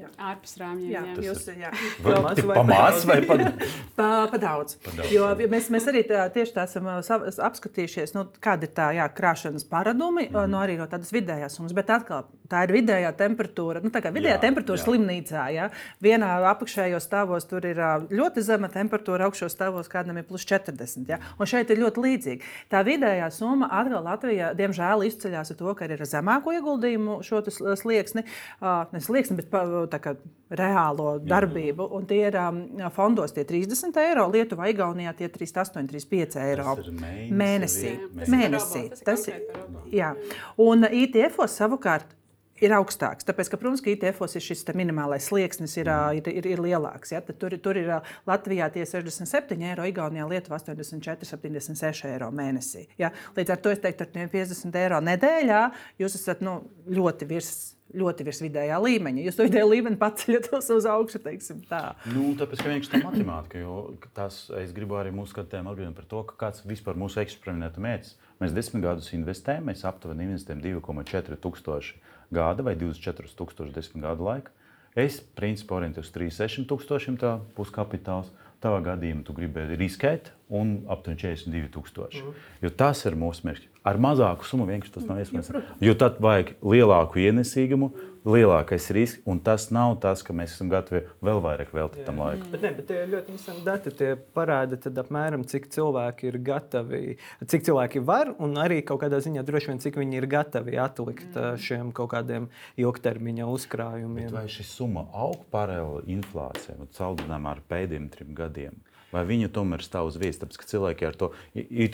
Ārpus rāmjiem. Jā, jā. Jūs, jā. Pamācis vai pat? Pa, pa daudz. Jo mēs, mēs arī tā, tieši tā esam apskatījušies, nu, kāda ir tā jā, krāšanas paradumi, mm -hmm. no arī no tādas vidējās summas. Bet atkal, tā ir vidējā temperatūra. Nu, tā kā vidējā jā, temperatūra jā. slimnīcā. Ja? Vienā apakšējos stāvos tur ir ļoti zema temperatūra, augšos stāvos kādam ir plus 40. Ja? Un šeit ir ļoti līdzīgi. Tā vidējā summa atkal Latvijā, diemžēl, izceļas ar to, ka ir zemāko ieguldījumu šo slieksni, uh, ne slieksni, bet kā, reālo darbību. Un tie ir um, fondos tie 30 eiro, Lietuvā, Igaunijā tie 38, 35 eiro mēnesī. mēnesī. mēnesī. Tas ir jā. Un ITF-os savukārt ir augstāks. Tāpēc, ka, protams, ka ITF-os ir šis minimālais slieksnis ir, ir, ir, ir lielāks. Ja? Tad tur, tur ir Latvijā tie 67 eiro, Igaunijā Lietuvā 84, 76 eiro mēnesī. Ja? Līdz ar to es teiktu, ar 50 eiro nedēļā jūs esat nu, ļoti virs ļoti virs vidējā līmeņa. Jūs to vidējo līmeni paceļat uz augšu, teiksim tā. Nu, tāpēc, ka vienkārši tā matemātika, jo tas, es gribu arī mūsu skatījumā atgādināt par to, ka kāds vispār mūsu eksperimentu mērķis. Mēs desmit gadus investējam, mēs aptuveni investējam 2,4 tūkstoši gada vai 24 tūkstoši desmit gadu laikā. Es principā orientējos uz 3,6 tūkstošiem tā puskapitāls. Tavā gadījumā tu gribēji riskēt un aptuveni 42,000. Mm. Jo tas ir mūsu mērķis. Ar mazāku summu vienkārši tas nav iespējams. Jo tad vajag lielāku ienesīgumu, lielākais risks, un tas nav tas, ka mēs esam gatavi vēl vairāk veltīt tam laiku. Bet, ne, bet tie ļoti interesanti dati. Tie parāda, apmēram, cik cilvēki ir gatavi, cik cilvēki var, un arī kaut kādā ziņā droši vien, cik viņi ir gatavi atlikt mm. šiem kaut kādiem ilgtermiņa uzkrājumiem. Bet vai šī summa aug paralēli inflācijai, salīdzinājumā ar pēdējiem trim gadiem? Vai viņa tomēr stāv uz vietas. Tāpēc, ka cilvēki ar to,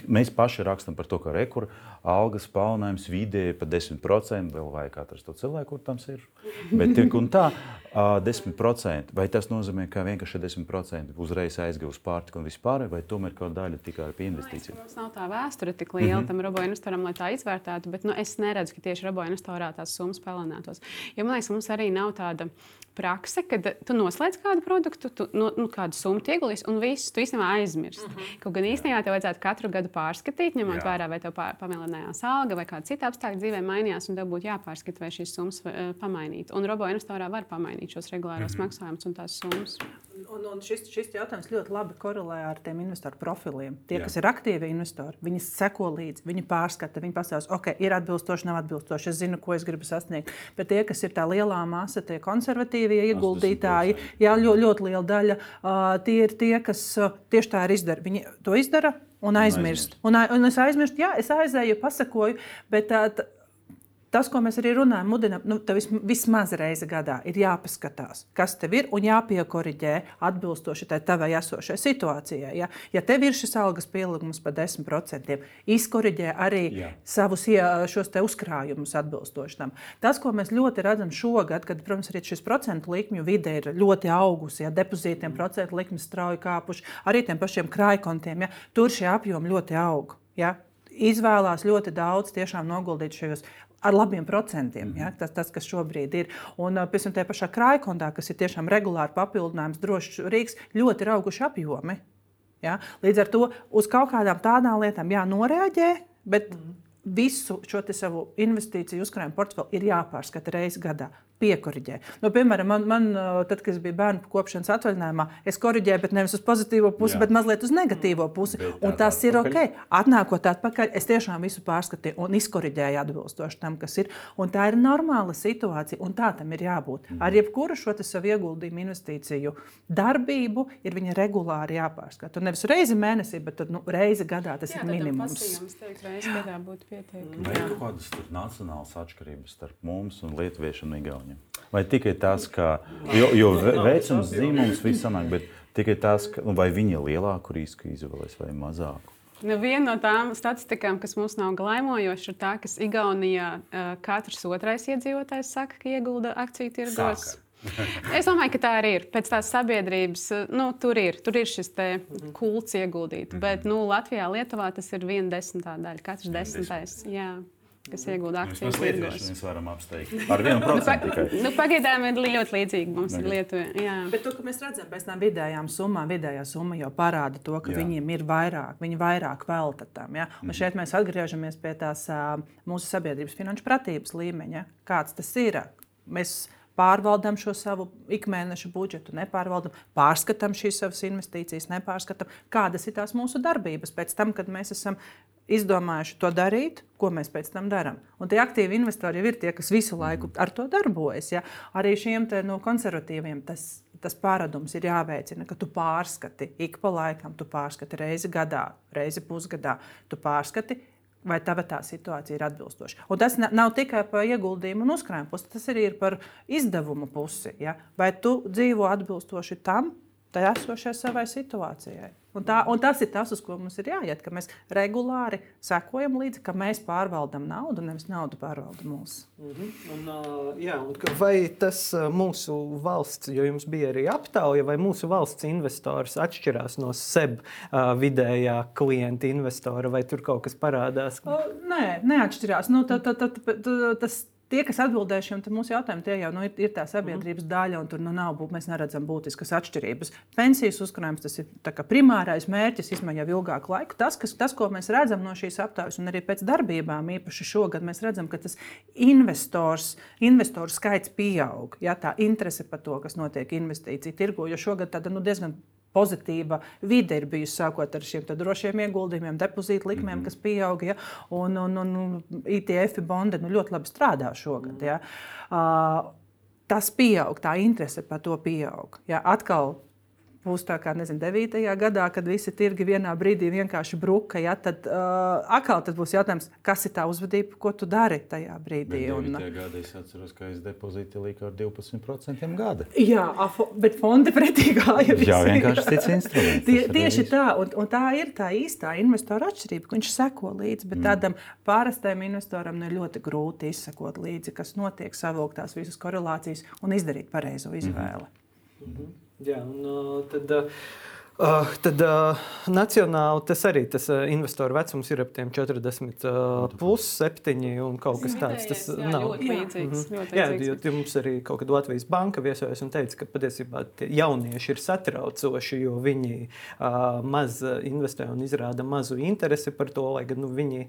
mēs paši rakstām par to, ka rekur algas palielinājums vidēji pa 10%, vēl vajag atrast to cilvēku, kur tam ir. Bet tik un tā, 10%, vai tas nozīmē, ka vienkārši 10% uzreiz aizgāja uz pārtiku un vispār, vai tomēr kaut daļa tikai pie investīcijām? Tas nav tā vēsture tik liela mm -hmm. tam robo investoram, lai tā izvērtētu, bet nu, es neredzu, ka tieši robo investorā tās summas palielinātos. Jo man liekas, mums arī nav tāda prakse, kad tu noslēdz kādu produktu, tu, nu, nu, kādu summu ieguldīsi, un viss tu īstenībā aizmirsti. Uh mhm. -huh. Kaut gan īstenībā tev vajadzētu katru gadu pārskatīt, ņemot Jā. vērā, vai tev pamielinājās alga vai kāda cita apstākļa dzīvē mainījās, un tev būtu jāpārskata, vai šīs summas uh, pamainīt. Un robo investorā var pamainīt šos regulāros uh mhm. -huh. maksājumus un tās summas. Un, un šis, šis jautājums ļoti labi korelē ar tiem investoru profiliem. Tie, Jā. kas ir aktīvi investori, viņi seko līdzi, viņi pārskata, viņi pasakās, ok, ir atbilstoši, nav atbilstoši. Es zinu, ko es gribu sasniegt. Bet tie, kas ir tā lielā masa, tie konservatīvie ieguldītāji, jā, ļoti, ļoti liela daļa, uh, tie ir tie, kas uh, tieši tā ir izdarījuši. Viņi to izdara. Un aizmirst. Un, un es aizmirstu, jā, es aizēju, pasakoju, bet uh, Tas, ko mēs arī runājam, mudinām, nu, tev vismaz reizi gadā ir jāpaskatās, kas tev ir un jāpiekoriģē atbilstoši tai tavai esošajai situācijai. Ja, ja tev ir šis algas pielikums par 10%, izkoriģē arī Jā. savus šos uzkrājumus atbilstoši tam. Tas, ko mēs ļoti redzam šogad, kad, protams, arī šis procentu likmju vide ir ļoti augusi, ja depozītiem procentu likmes strauji kāpuši, arī tiem pašiem krājkontiem, ja, tur šie apjomi ļoti aug. Ja izvēlās ļoti daudz tiešām noguldīt šajos ar labiem procentiem. Ja? Tas, tas, kas šobrīd ir. Un tam tajā pašā krājkondā, kas ir tiešām regulāri papildinājums, drošs rīks, ļoti ir auguši apjomi. Ja? Līdz ar to uz kaut kādām tādām lietām jānoreaģē, bet mm. visu šo savu investīciju uzkrājumu portfeli ir jāpārskata reizes gadā piekoriģē. Nu, piemēram, man, man, tad, kad es biju bērnu kopšanas atvaļinājumā, es korģēju, bet nevis uz pozitīvo pusi, Jā. bet mazliet uz negatīvo pusi. Bet un tas ir ok. Atnākot atpakaļ, es tiešām visu pārskatīju un izkorģēju atbilstoši tam, kas ir. Un tā ir normāla situācija, un tā tam ir jābūt. Mm. Ar jebkuru šo savu ieguldījumu, investīciju darbību ir viņa regulāri jāpārskata. Un nevis reizi mēnesī, bet tad, nu, reizi gadā tas Jā, ir minimums. Teikt, reizi gadā būtu pietiekami. Vai ir kādas nacionālas atšķirības starp mums un lietuviešiem un igauniem? Vai tikai tas, ka jo, jo veicams zīmums viss sanāk, bet tikai tas, ka, nu, vai viņi lielāku risku izvēlēs vai mazāku? Nu, viena no tām statistikām, kas mums nav glaimojoša, ir tā, ka Igaunijā uh, katrs otrais iedzīvotājs saka, ka iegulda akciju tirgos. es domāju, ka tā arī ir. Pēc tās sabiedrības, nu, tur ir, tur ir šis kults ieguldīt. Bet nu, Latvijā, Lietuvā tas ir viena desmitā daļa, katrs desmitais. Jā kas iegūda akciju tirgos. Mēs varam apsteigt ar vienu procentu tikai. nu, pagaidām ir ļoti līdzīgi mums ir Lietuvā. Bet to, ka mēs redzam pēc tam vidējām summām, vidējā summa jau parāda to, ka jā. viņiem ir vairāk, viņi vairāk velta tam. Ja? Un mm. šeit mēs atgriežamies pie tās mūsu sabiedrības finanšu pratības līmeņa. Kāds tas ir? Mēs pārvaldām šo savu ikmēneša budžetu, nepārvaldām, pārskatām šīs savas investīcijas, nepārskatām, kādas ir tās mūsu darbības pēc tam, kad mēs esam izdomājuši to darīt, ko mēs pēc tam darām. Un tie aktīvi investori jau ir tie, kas visu laiku ar to darbojas. Ja? Arī šiem no konservatīviem tas, tas paradums ir jāveicina, ka tu pārskati ik pa laikam, tu pārskati reizi gadā, reizi pusgadā, tu pārskati vai tava tā situācija ir atbilstoša. Un tas nav tikai par ieguldījumu un uzkrājumu pusi, tas arī ir par izdevumu pusi. Ja? Vai tu dzīvo atbilstoši tam, tai esošai savai situācijai? Un, tā, un tas ir tas, uz ko mums ir jāiet, ka mēs regulāri sekojam līdzi, ka mēs pārvaldam naudu, nevis naudu pārvalda mūs. Mm -hmm. un, uh, jā, un vai tas mūsu valsts, jo jums bija arī aptauja, vai mūsu valsts investors atšķirās no SEB uh, vidējā klienta investora, vai tur kaut kas parādās? Uh, nē, neatšķirās. Nu, tā, tā, tā, tā, tas, Tie, kas atbildēs šiem mūsu jautājumiem, tie jau nu, ir, ir tā sabiedrības mm. daļa, un tur nu, nav, mēs neredzam būtiskas atšķirības. Pensijas uzkrājums tas ir primārais mērķis, izmaiņā jau ilgāku laiku. Tas, kas, tas, ko mēs redzam no šīs aptaujas, un arī pēc darbībām, īpaši šogad, mēs redzam, ka tas investors, investoru skaits pieaug. Ja, tā interese par to, kas notiek investīciju tirgu, jo šogad tāda nu, diezgan pozitīva vide ir bijusi sākot ar šiem drošiem ieguldījumiem, depozītu likmēm, mm -hmm. kas pieauga. Ja? Un, un, un ITF bondi nu, ļoti labi strādā šogad. Ja? Uh, tas pieaug, tā interese par to pieaug. Ja? Atkal būs tā kā nezinu, 9. gadā, kad visi tirgi vienā brīdī vienkārši bruka, ja, tad uh, atkal tad būs jautājums, kas ir tā uzvedība, ko tu dari tajā brīdī. Bet 9. Un, gadā es atceros, ka es depozītu liku ar 12% gada. Jā, bet fondi pretī gāja. Jā, vienkārši cits instruments. Tie, tieši tā, un, un tā ir tā īstā investora atšķirība, ka viņš seko līdzi, bet mm. tādam pārastajam investoram ir ļoti grūti izsekot līdzi, kas notiek, savilkt tās visas korelācijas un izdarīt pareizo izvēli. Mm -hmm. Jā, un uh, tad. Uh, tad uh, nacionāli tas arī tas uh, investoru vecums ir ap 40, uh, plus 7 un kaut kas tāds. Tas jā, nav ļoti līdzīgs. Mm -hmm. Jā, jo jums arī kaut kad Latvijas banka viesojas un teica, ka patiesībā jaunieši ir satraucoši, jo viņi uh, maz investē un izrāda mazu interesi par to, lai gan nu, viņi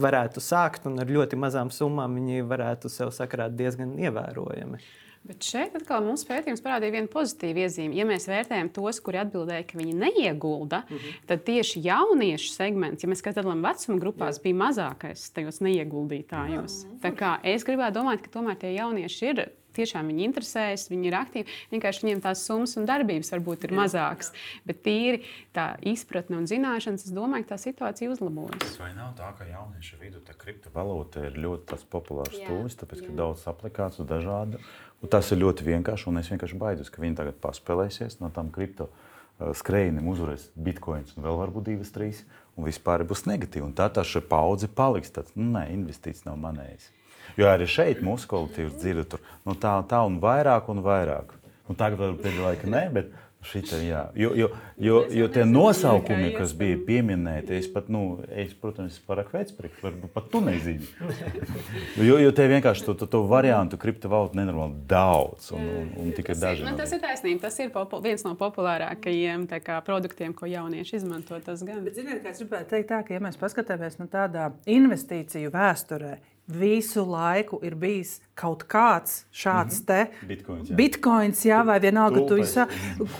varētu sākt un ar ļoti mazām summām viņi varētu sev sakrāt diezgan ievērojami. Bet šeit atkal mums pētījums parādīja vienu pozitīvu iezīmi. Ja mēs vērtējam tos, kuri atbildēja, ka viņi neiegulda, mm -hmm. tad tieši jauniešu segments, ja mēs skatāmies vecuma grupās, Jā. bija mazākais tajos neieguldītājos. Jā. Tā kā es gribētu domāt, ka tomēr tie jaunieši ir tiešām viņi interesējas, viņi ir aktīvi. Vienkārši viņiem tās summas un darbības varbūt ir jā, mazākas. Jā. Bet tīri tā izpratne un zināšanas, es domāju, ka tā situācija uzlabojas. Vai nav tā, ka jauniešu vidū tā kriptovalūta ir ļoti populārs tūlis, tāpēc jā. ka daudz aplikāciju dažādu. Un tas ir ļoti vienkārši, un es vienkārši baidos, ka viņi tagad paspēlēsies no tām kripto skrejiem, uzvarēs bitkoins un vēl varbūt divas, trīs, un vispār būs negatīvi. Un tā tā šī paudze paliks tāds, nu, nē, investīcijas nav manējis. Jo arī šeit mūsu kolektīvs dzird tur nu, tā, tā un vairāk un vairāk. Nu, tagad vēl pēdējā laikā nē, bet šita, jā. Jo, jo, jo, jo tie nosaukumi, kas bija pieminēti, es pat, nu, es, protams, pārāk vecprieks, varbūt pat tu nezini. jo, jo te vienkārši to, to, to variantu kriptovalūtu nenormāli daudz un, un, un tikai daži. Nu, tas ir taisnība, tas ir viens no populārākajiem kā, produktiem, ko jaunieši izmanto. Tas gan. Bet, ziniet, kā es gribētu teikt tā, ka, ja mēs paskatāmies no tādā investīciju vēsturē, visu laiku ir bijis kaut kāds šāds mm -hmm. bitkoins, jā. bitkoins, jā, vai vienalga, tu esi,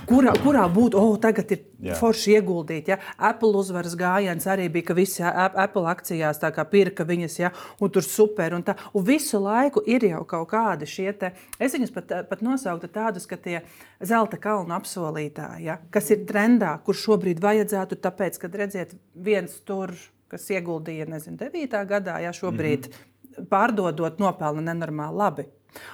kurā, kurā būtu, oh, tagad ir jā. forši ieguldīt. Ja? Apple uzvaras gājiens arī bija, ka visi Apple akcijās pirka viņas, ja? un tur super. Un, tā, un visu laiku ir jau kaut kādi šie, te, es viņus pat, pat nosauktu tādus, ka tie zelta kalnu apsolītāji, ja? kas ir trendā, kur šobrīd vajadzētu, tāpēc, kad redziet, viens tur kas ieguldīja, nezinu, 9. gadā, ja šobrīd mm -hmm pārdodot, nopelna nenormāli labi.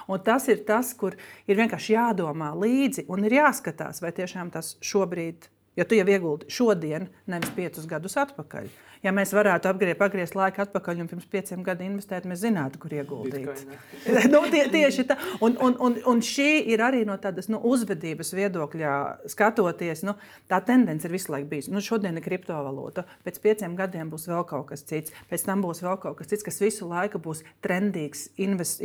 Un tas ir tas, kur ir vienkārši jādomā līdzi un ir jāskatās, vai tiešām tas šobrīd, ja tu jau ieguldi šodien, nevis piecus gadus atpakaļ, ja mēs varētu apgriezt, pagriezt laiku atpakaļ un pirms pieciem gadiem investēt, mēs zinātu, kur ieguldīt. nu, tie, tieši tā. Un, un, un, un šī ir arī no tādas nu, uzvedības viedokļa skatoties. Nu, tā tendence ir visu laiku bijusi. Nu, šodien ir kriptovalūta, pēc pieciem gadiem būs vēl kaut kas cits, pēc tam būs vēl kaut kas cits, kas visu laiku būs trendīgs, invest,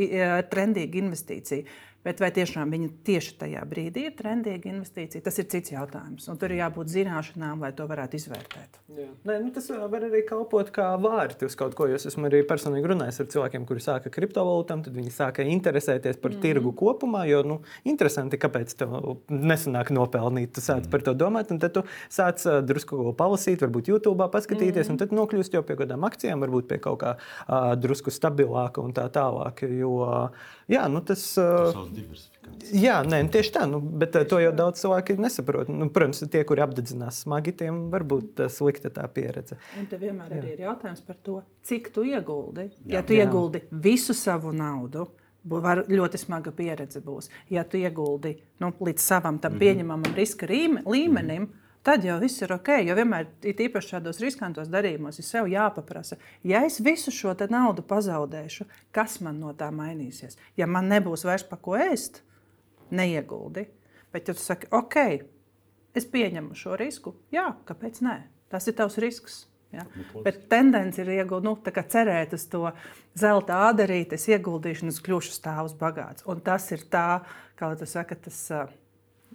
trendīga investīcija Bet vai tiešām viņa tieši tajā brīdī ir trendīga investīcija, tas ir cits jautājums. Un tur ir jābūt zināšanām, lai to varētu izvērtēt. Jā. Nē, nu tas var arī kalpot kā vārti uz kaut ko. Es esmu arī personīgi runājis ar cilvēkiem, kuri sāka kriptovalūtām, tad viņi sāka interesēties par mm. tirgu kopumā. Jo, nu, interesanti, kāpēc tev nesanāk nopelnīt. Tu sāc mm. par to domāt, un tad tu sāc drusku palasīt, varbūt YouTube, paskatīties, mm. un tad nokļūst jau pie kaut kādām akcijām, varbūt pie kaut kā uh, drusku stabilāka un tā tālāk. Jo, uh, jā, nu tas. Uh, Jā, nē, nu, tieši tā, nu, bet to jau daudz cilvēku nesaprot. Nu, protams, tie, kuri apdedzinās smagi, tiem var būt slikta tā pieredze. Un te vienmēr jā. ir jautājums par to, cik tu ieguldi. Jā. Ja tu jā. ieguldi visu savu naudu, var ļoti smaga pieredze būs. Ja tu ieguldi nu, līdz savam tam mhm. pieņemamam riska līmenim, mm -hmm tad jau viss ir ok. Jo vienmēr, it īpaši šādos riskantos darījumos, ir sev jāpaprasa, ja es visu šo naudu pazaudēšu, kas man no tā mainīsies? Ja man nebūs vairs pa ko ēst, neieguldi. Bet, ja tu saki, ok, es pieņemu šo risku, jā, kāpēc nē? Tas ir tavs risks. Ja? Nu, Bet tendence ir iegūt, nu, cerēt uz to zelta ādarīti, es ieguldīšu, un es kļūšu stāvus bagāts. Un tas ir tā, kā tu saki, tas uh,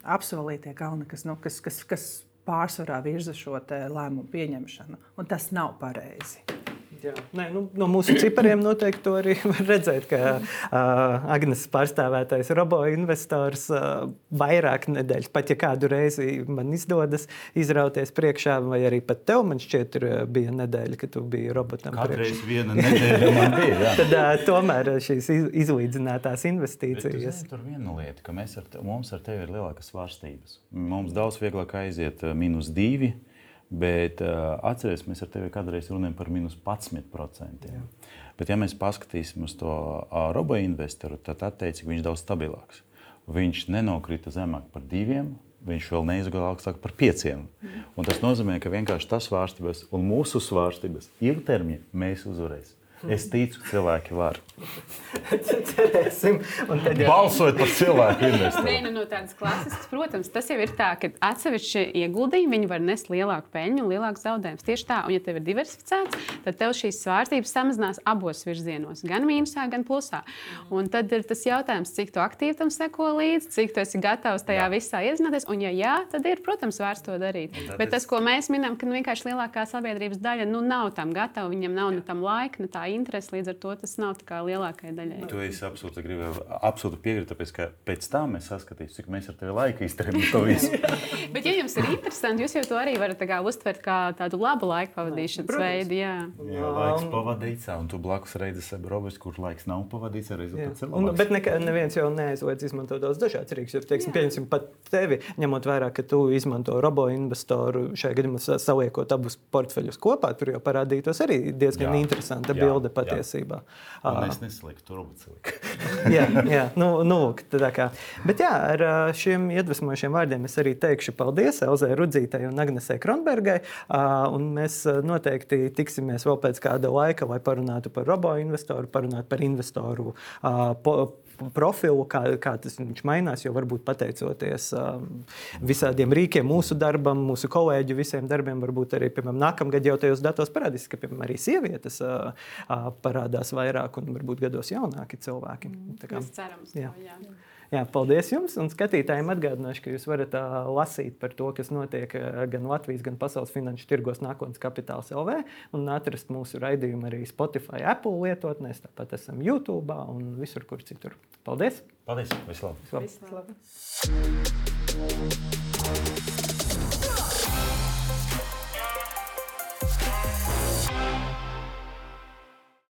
apsolītie kalni, kas, nu, kas, kas, kas pārsvarā virza šo lēmumu pieņemšanu. Un tas nav pareizi. Jā. Nē, nu, no mūsu cipariem noteikti to arī var redzēt, ka uh, Agnēs pārstāvētais robo-investors uh, vairāk nedēļas, pat ja kādu reizi man izdodas izrauties priekšā, vai arī pat tev, man šķiet, ir, bija nedēļa, kad tu biji robotam. Katru reizi viena nedēļa man bija. Jā. Tad uh, tomēr šīs izlīdzinātās investīcijas. Zini, tur viena lieta, ka ar te, mums ar tevi ir lielākas svārstības. Mums daudz vieglāk aiziet minus divi Bet uh, atcerieties, mēs ar tevi kādreiz runājam par minus 11%. Jā. Bet, ja mēs paskatīsimies uz to uh, robo investoru, tad atteicis, viņš ir daudz stabilāks. Viņš nenokrita zemāk par diviem, viņš vēl neizgāja augstāk par pieciem. Mm. Un tas nozīmē, ka vienkārši tas svārstības un mūsu svārstības ilgtermiņā mēs uzvarēsim. Es ticu, cilvēki var. Cerēsim. Tad, jā. Balsojot par cilvēku investīciju. Nu, no tādas klasiskas, protams, tas jau ir tā, ka atsevišķi ieguldījumi var nest lielāku peļņu un lielāku zaudējumu. Tieši tā, un ja tev ir diversificēts, tad tev šīs svārstības samazinās abos virzienos, gan mīnusā, gan plusā. Un tad ir tas jautājums, cik tu aktīvi tam seko līdzi, cik tu esi gatavs tajā jā. visā iedzināties. Un, ja jā, tad ir, protams, vērts to darīt. Bet tas, ko mēs minam, ka nu, vienkārši lielākā sabiedrības daļa nu, nav tam gatava, viņam nav ne tam laika, ne tā interesi. Līdz ar to tas nav lielākajai daļai. Tu esi absolūti, gribu, absolūti piekrīt, tāpēc ka pēc tam mēs saskatīsim, cik mēs ar tevi laika izturējam to visu. Bet, ja jums ir interesanti, jūs jau to arī varat kā, uztvert kā tādu labu laika pavadīšanas veidu. Jā, jā laiks pavadīts, un tu blakus reizes esi robots, kur laiks nav pavadīts. Un, bet ne, neviens jau neaizliedz izmantot daudz dažādas rīks. Jo, teiksim, pieņemsim pat tevi, ņemot vērā, ka tu izmanto robo investoru, šajā gadījumā saliekot abus portfeļus kopā, tur jau parādītos arī diezgan jā. interesanta jā. bilde patiesībā. Un es nesliku, tur robots. jā, jā, nu, nu, tā kā. Bet jā, ar šiem iedvesmojošiem vārdiem es arī teikšu paldies Elzai Rudzītai un Agnesei Kronbergai. Un mēs noteikti tiksimies vēl pēc kāda laika, lai parunātu par robo investoru, parunātu par investoru po, profilu, kā, kā tas mainās. Jo varbūt pateicoties um, visādiem rīkiem, mūsu darbam, mūsu kolēģu visiem darbiem, varbūt arī piemēram, nākamgad jau tajos datos parādīs, ka piemēram, arī sievietes uh, uh, parādās vairāk un varbūt gados jaunāki cilvēki. Mm, mēs cerams, jā. jā. Jā, paldies jums! Un skatītājiem atgādināšu, ka jūs varat uh, lasīt par to, kas notiek uh, gan Latvijas, gan pasaules finanšu tirgos nākotnes kapitāls LV un atrast mūsu raidījumu arī Spotify, Apple lietotnēs, tāpat esam YouTube un visur, kur citur. Paldies! Paldies! Vislabāk! Vislabāk. Vislabāk.